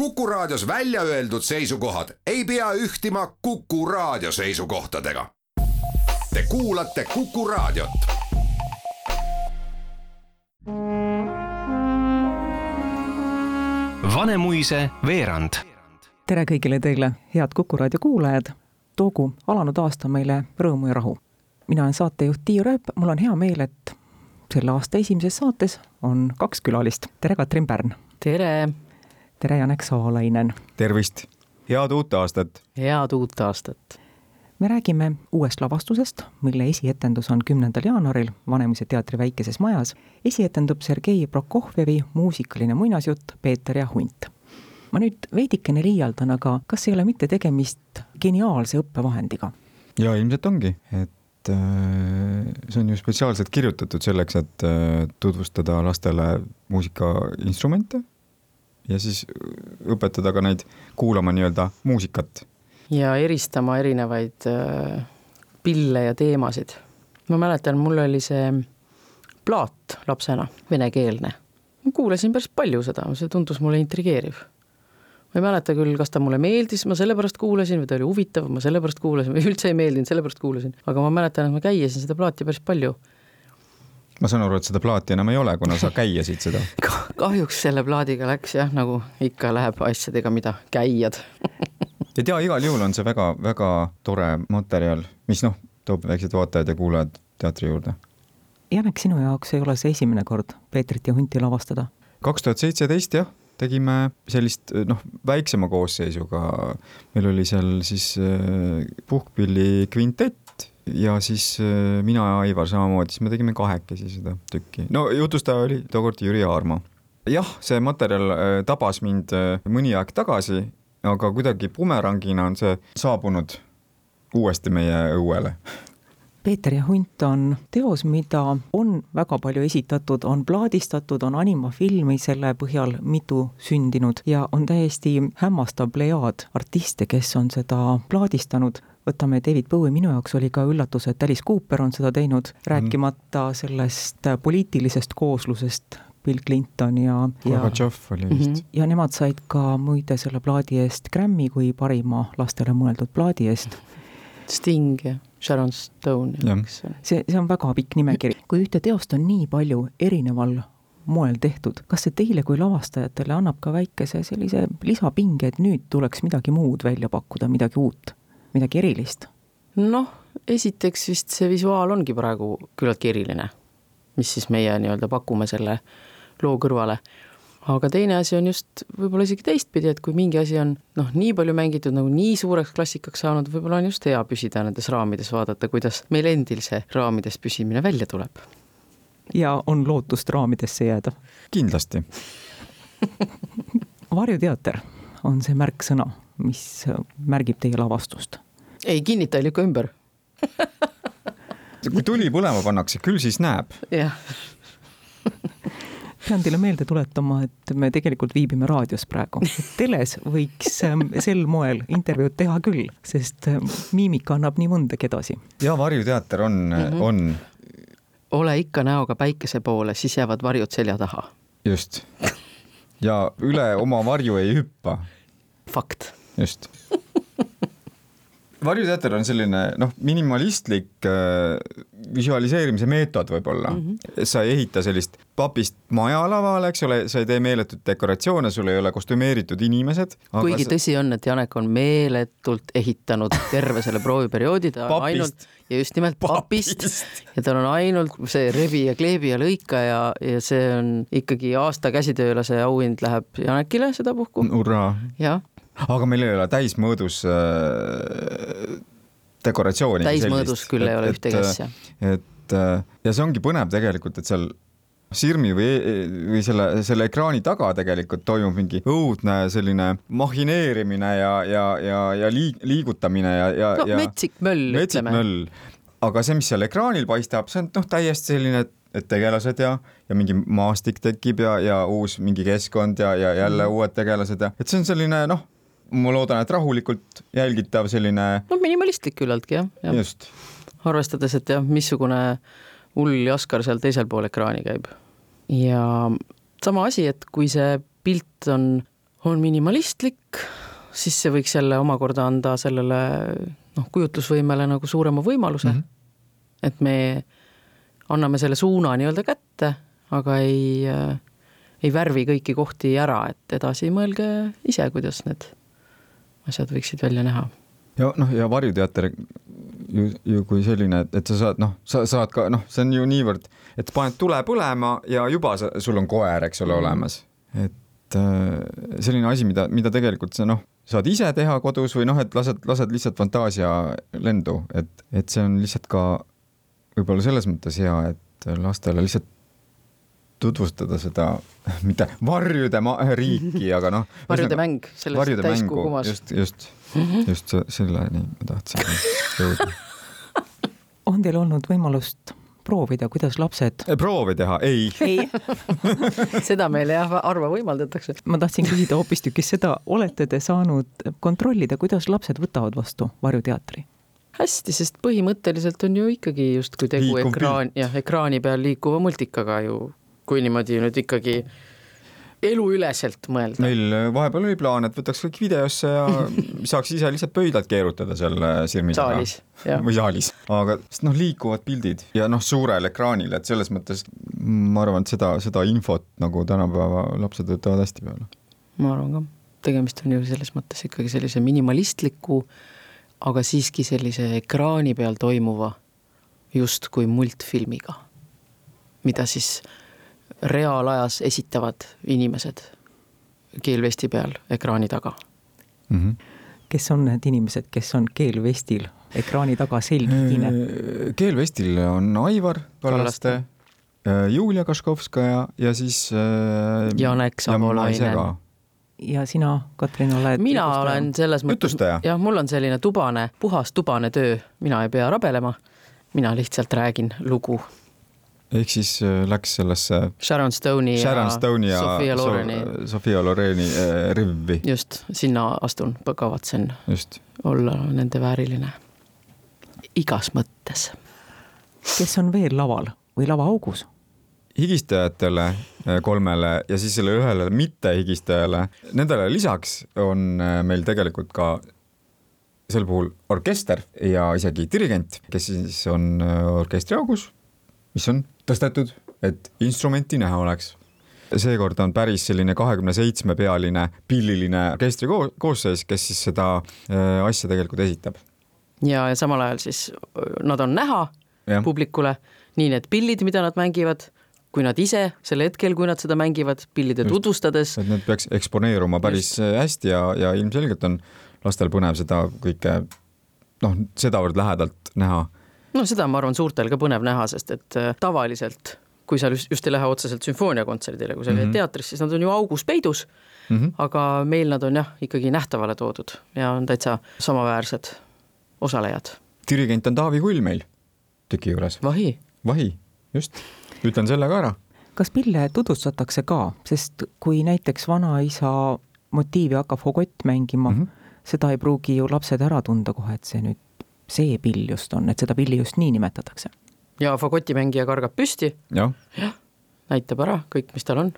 Kuku Raadios välja öeldud seisukohad ei pea ühtima Kuku Raadio seisukohtadega. Te kuulate Kuku Raadiot. Vanemuise veerand. tere kõigile teile, head Kuku raadio kuulajad. toogu alanud aasta meile rõõmu ja rahu. mina olen saatejuht Tiiu Rööp, mul on hea meel, et selle aasta esimeses saates on kaks külalist. tere, Katrin Pärn. tere. Tere, Janek Saalainen. tervist, head uut aastat. head uut aastat. me räägime uuest lavastusest, mille esietendus on kümnendal jaanuaril Vanemuise teatri väikeses majas. esietendub Sergei Prokofjevi muusikaline muinasjutt Peeter ja hunt. ma nüüd veidikene liialdan, aga kas ei ole mitte tegemist geniaalse õppevahendiga? ja ilmselt ongi, et äh, see on ju spetsiaalselt kirjutatud selleks, et äh, tutvustada lastele muusikainstrumente ja siis õpetada ka neid kuulama nii-öelda muusikat. ja eristama erinevaid äh, pille ja teemasid. ma mäletan, mul oli see plaat lapsena, venekeelne. ma kuulasin päris palju seda, see tundus mulle intrigeeriv. ma ei mäleta küll, kas ta mulle meeldis, ma sellepärast kuulasin või ta oli huvitav, ma sellepärast kuulasin või üldse ei meeldinud, sellepärast kuulasin, aga ma mäletan, et ma käiasin seda plaati päris palju ma saan aru, et seda plaati enam ei ole, kuna sa käiasid seda kahjuks selle plaadiga läks jah, nagu ikka läheb asjadega, mida käiad et ja igal juhul on see väga-väga tore materjal, mis noh, toob väiksed vaatajad ja kuulajad teatri juurde. Janek, sinu jaoks ei ole see esimene kord Peetrit ja hunti lavastada? kaks tuhat seitseteist jah, tegime sellist noh, väiksema koosseisuga, meil oli seal siis äh, puhkpilli kvintett, ja siis äh, mina ja Aivar samamoodi, siis me tegime kahekesi seda tükki. no jutustaja oli tookord Jüri Aarma. jah, see materjal äh, tabas mind äh, mõni aeg tagasi, aga kuidagi bumerangina on see saabunud uuesti meie õuele Peeter ja hunt on teos, mida on väga palju esitatud, on plaadistatud, on animafilmi selle põhjal mitu sündinud ja on täiesti hämmastav plejaad artiste, kes on seda plaadistanud võtame David Bowie, minu jaoks oli ka üllatus, et Alice Cooper on seda teinud, rääkimata sellest poliitilisest kooslusest, Bill Clinton ja, ja Gorbatšov oli vist. -hmm. ja nemad said ka muide selle plaadi eest Grammy kui parima lastele mõeldud plaadi eest. Sting ja Sharon Stone. see, see on väga pikk nimekiri. kui ühte teost on nii palju erineval moel tehtud, kas see teile kui lavastajatele annab ka väikese sellise lisapinge, et nüüd tuleks midagi muud välja pakkuda, midagi uut? Midagi erilist? noh, esiteks vist see visuaal ongi praegu küllaltki eriline, mis siis meie nii-öelda pakume selle loo kõrvale. aga teine asi on just võib-olla isegi teistpidi, et kui mingi asi on noh, nii palju mängitud nagu nii suureks klassikaks saanud, võib-olla on just hea püsida nendes raamides, vaadata, kuidas meil endil see raamides püsimine välja tuleb. ja on lootust raamidesse jääda? kindlasti varjuteater on see märksõna mis märgib teie lavastust? ei, kinnita ei lükka ümber kui tuli põlema pannakse, küll siis näeb. jah pean teile meelde tuletama, et me tegelikult viibime raadios praegu. teles võiks ähm, sel moel intervjuud teha küll, sest ähm, miimika annab nii mõndagi edasi. ja varjuteater on mm, -hmm. on. ole ikka näoga päikese poole, siis jäävad varjud selja taha. just. Ja üle oma varju ei hüppa. fakt just varjuteater on selline noh, minimalistlik äh, visualiseerimise meetod võib-olla mm. -hmm. sa ei ehita sellist papist maja lavale, eks ole, sa ei tee meeletut dekoratsioone, sul ei ole kostümeeritud inimesed. kuigi sa... tõsi on, et Janek on meeletult ehitanud terve selle prooviperioodi, ta on ainult ja just nimelt papist, papist. ja tal on ainult see rebi ja kleebi ja lõika ja, ja see on ikkagi aasta käsitöölase auhind läheb Janekile sedapuhku. jah aga meil ei ole täismõõdus äh, dekoratsiooni. täismõõdus küll et, ei ole ühtegi asja. et äh, ja see ongi põnev tegelikult, et seal Sirmi või, või selle, selle ekraani taga tegelikult toimub mingi õudne selline mahineerimine ja, ja, ja, ja liig, liigutamine ja, ja no, ja metsik möll, ütleme. aga see, mis seal ekraanil paistab, see on noh, täiesti selline, et tegelased ja, ja mingi maastik tekib ja, ja uus mingi keskkond ja, ja jälle mm. uued tegelased ja, et see on selline noh ma loodan, et rahulikult jälgitav selline. no minimalistlik küllaltki jah ja.. just. arvestades, et jah, missugune hull jaskar seal teisel pool ekraani käib. ja sama asi, et kui see pilt on on minimalistlik, siis see võiks jälle omakorda anda sellele noh, kujutlusvõimele nagu suurema võimaluse mm. -hmm. et me anname selle suuna nii-öelda kätte, aga ei ei värvi kõiki kohti ära, et edasi mõelge ise, kuidas need asjad võiksid välja näha. ja noh, ja varjuteater ju, ju kui selline, et, et sa saad noh, sa saad ka noh, see on ju niivõrd, et paned tule põlema ja juba sa, sul on koer, eks ole mm., olemas. et äh, selline asi, mida, mida tegelikult sa noh, saad ise teha kodus või noh, et lased, lased lihtsalt fantaasia lendu, et, et see on lihtsalt ka võib-olla selles mõttes hea, et lastele lihtsalt tutvustada seda, mitte varjude ma-, riiki, aga noh. varjude mäng, sellest täiskuu kumas. just, just, just selleni ma tahtsin jõuda. on teil olnud võimalust proovida, kuidas lapsed? proovi teha, ei. ei seda meile jah harva võimaldatakse. ma tahtsin küsida hoopistükkis seda, olete te saanud kontrollida, kuidas lapsed võtavad vastu varjuteatri? hästi, sest põhimõtteliselt on ju ikkagi justkui tegu Liikuv ekraan, jah, ekraani peal liikuva multikaga ju kui niimoodi nüüd ikkagi eluüleselt mõelda. meil vahepeal oli plaan, et võtaks kõik videosse ja saaks ise lihtsalt pöidlalt keerutada seal sirmi taga. või saalis, aga sest noh, liikuvad pildid ja noh, suurel ekraanil, et selles mõttes ma arvan, et seda, seda infot nagu tänapäeva lapsed võtavad hästi peale. ma arvan ka, tegemist on ju selles mõttes ikkagi sellise minimalistliku, aga siiski sellise ekraani peal toimuva justkui multfilmiga, mida siis reaalajas esitavad inimesed keelvesti peal ekraani taga mm. -hmm. kes on need inimesed, kes on keelvestil ekraani taga selgitine? Äh, keelvestil on Aivar Kallaste, äh, Julia Kaškovskaja ja siis äh, Janek Savolainen ja sina, Katrin, oled? mina jutustaja. olen selles mõttes, jah, mul on selline tubane, puhas tubane töö, mina ei pea rabelema. mina lihtsalt räägin lugu ehk siis äh, läks sellesse Sharon Stone'i Sharon ja, Stone'i ja Sofia Loreni, Sofia Loreni äh, rivvi. just, sinna astun, kavatsen just. olla nende vääriline igas mõttes. kes on veel laval või lavaaugus? higistajatele äh, kolmele ja siis sellele ühele mittehigistajale, nendele lisaks on meil tegelikult ka sel puhul orkester ja isegi dirigent, kes siis on orkestriaugus mis on tõstetud, et instrumenti näha oleks. seekord on päris selline kahekümne seitsme pealine pilliline orkestri koosseis, kes siis seda äh, asja tegelikult esitab. ja, ja samal ajal siis äh, nad on näha ja. publikule, nii need pillid, mida nad mängivad, kui nad ise sel hetkel, kui nad seda mängivad, pillide Just, tutvustades. et need peaks eksponeeruma päris Just. hästi ja, ja ilmselgelt on lastel põnev seda kõike noh, sedavõrd lähedalt näha no seda ma arvan, suurtel ka põnev näha, sest et äh, tavaliselt kui sa just, ei lähe otseselt sümfooniakontserdile, kui sa käid mm -hmm. teatris, siis nad on ju augus peidus mm. -hmm. aga meil nad on jah, ikkagi nähtavale toodud ja on täitsa samaväärsed osalejad. dirigent on Taavi Kull meil tüki juures. vahi. vahi, just, ütlen selle ka ära. kas pille tutvustatakse ka, sest kui näiteks vanaisa motiivi hakkab fagott mängima mm, -hmm. seda ei pruugi ju lapsed ära tunda kohe, et see nüüd see pill just on, et seda pilli just nii nimetatakse. ja fagotimängija kargab püsti ja.. jah, näitab ära kõik, mis tal on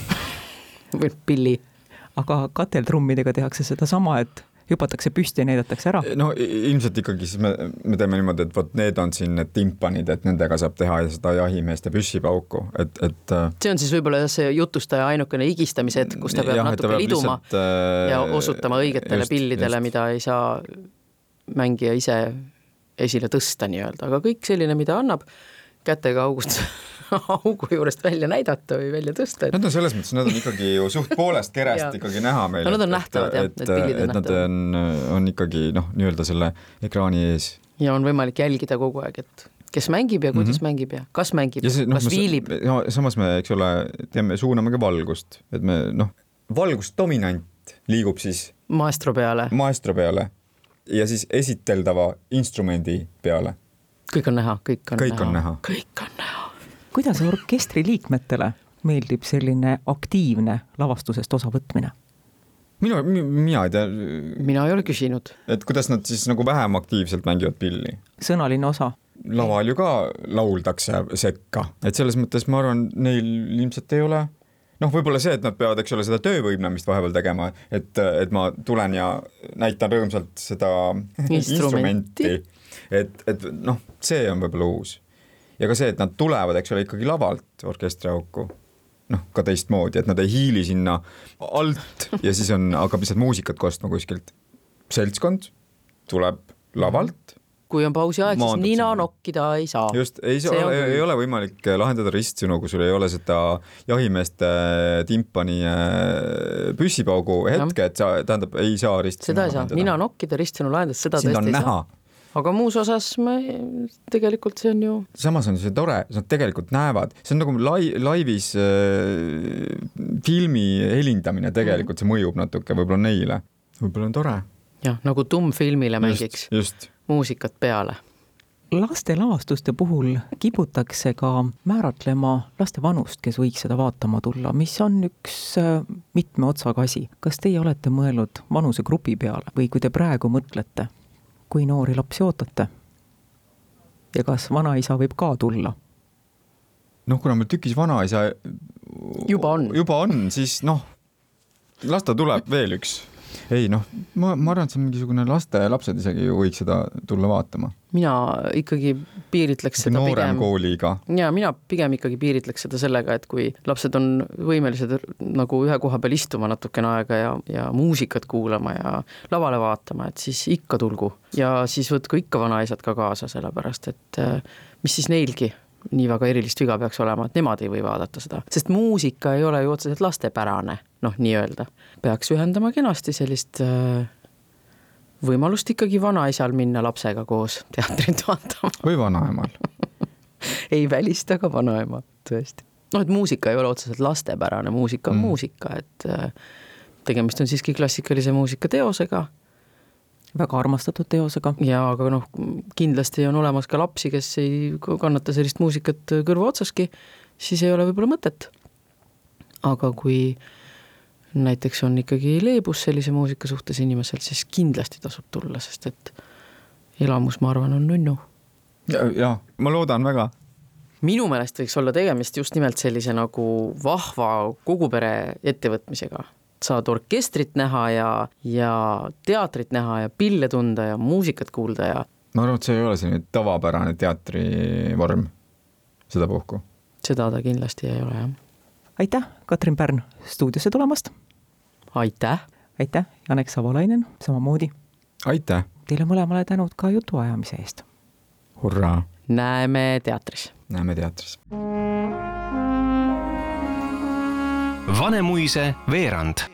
või pilli. aga kateltrummidega tehakse sedasama, et hüpatakse püsti ja näidatakse ära. no ilmselt ikkagi siis me, me teeme niimoodi, et vot need on siin need timpanid, et nendega saab teha seda jahimeeste püssipauku, et, et. Äh, see on siis võib-olla see jutustaja ainukene higistamise hetk, kus ta peab jah, natuke peab liduma lihtsalt, äh, ja osutama õigetele just, pillidele, mida ei saa mängija ise esile tõsta nii-öelda, aga kõik selline, mida annab kätega august augu juurest välja näidata või välja tõsta et.... Nad on selles mõttes, nad on ikkagi ju suht poolest kerest ikkagi näha meil. no nad on nähtavad jah, need pildid on nähtavad. On, on ikkagi noh, nii-öelda selle ekraani ees. ja on võimalik jälgida kogu aeg, et kes mängib ja kuidas mm -hmm. mängib ja kas mängib no, kas viilib. no samas me, eks ole, teeme, suuname ka valgust, et me noh, valgusdominant liigub siis maestro peale. maestro peale ja siis esiteldava instrumendi peale. kõik on näha, kõik on kõik näha. on näha. kõik on näha. kuidas orkestri liikmetele meeldib selline aktiivne lavastusest osavõtmine? minu, mina ei tea. mina ei ole küsinud. et kuidas nad siis nagu vähem aktiivselt mängivad pilli? sõnaline osa. laval ju ka lauldakse sekka, et selles mõttes ma arvan, neil ilmselt ei ole noh, võib-olla see, et nad peavad, eks ole, seda töövõimlemist vahepeal tegema, et, et ma tulen ja näitan rõõmsalt seda instrumenti, et, et noh, see on võib-olla uus. ja ka see, et nad tulevad, eks ole, ikkagi lavalt orkestriauku noh, ka teistmoodi, et nad ei hiili sinna alt ja siis on, hakkab lihtsalt muusikat kostma kuskilt. seltskond tuleb lavalt kui on pausi aeg, siis nina sinna. nokkida ei saa. just, ei saa, ei, ei ole võimalik lahendada ristsõnu, kui sul ei ole seda jahimeeste timpani äh, püssipaugu hetke, et sa, tähendab, ei saa ristsõnu seda ei saa, nina nokkida, ristsõnu lahendada, seda Sind tõesti ei näha. saa aga muus osas me tegelikult see on ju. samas on see tore, nad tegelikult näevad, see on nagu lai-, laivis äh, filmi helindamine tegelikult mm. see mõjub natuke võib-olla neile, võib-olla on tore. jah, nagu tummfilmile mängiks. just muusikat peale lastelavastuste puhul kiputakse ka määratlema laste vanust, kes võiks seda vaatama tulla, mis on üks äh, mitme otsaga asi. kas teie olete mõelnud vanusegrupi peale või kui te praegu mõtlete, kui noori lapsi ootate? ja kas vanaisa võib ka tulla? noh, kuna meil tükis vanaisa juba on, juba on, siis noh, las ta tuleb veel üks ei noh, ma, ma arvan, et see on mingisugune laste, lapsed isegi ju võiks seda tulla vaatama. mina ikkagi piiritleks seda noorem pigem. kooliga. ja mina pigem ikkagi piiritleks seda sellega, et kui lapsed on võimelised nagu ühe koha peal istuma natukene aega ja, ja muusikat kuulama ja lavale vaatama, et siis ikka tulgu ja siis võtku ikka vanaisad ka kaasa, sellepärast et eh, mis siis neilgi nii väga erilist viga peaks olema, et nemad ei või vaadata seda, sest muusika ei ole ju otseselt lastepärane, noh, nii-öelda. peaks ühendama kenasti sellist äh, võimalust ikkagi vanaisal minna lapsega koos teatrit vaatama. või vanaemal ei välista ka vanaema, tõesti. noh, et muusika ei ole otseselt lastepärane, muusika on mm. muusika, et äh, tegemist on siiski klassikalise muusika teosega väga armastatud teosega. jaa, aga noh, kindlasti on olemas ka lapsi, kes ei kannata sellist muusikat kõrva otsaski, siis ei ole võib-olla mõtet. aga kui näiteks on ikkagi leebus sellise muusika suhtes inimesel, siis kindlasti tasub tulla, sest et elamus, ma arvan, on nunnu. jaa, ma loodan väga minu meelest võiks olla tegemist just nimelt sellise nagu vahva kogupere ettevõtmisega saad orkestrit näha ja, ja teatrit näha ja pille tunda ja muusikat kuulda ja. ma arvan, et see ei ole selline tavapärane teatrivorm sedapuhku. seda ta kindlasti ei ole, jah. aitäh, Katrin Pärn, stuudiosse tulemast. aitäh. aitäh, Janek Savolainen, samamoodi. aitäh. Teile mõlemale tänud ka jutuajamise eest. hurraa. näeme teatris. näeme teatris. Vanemuise veerand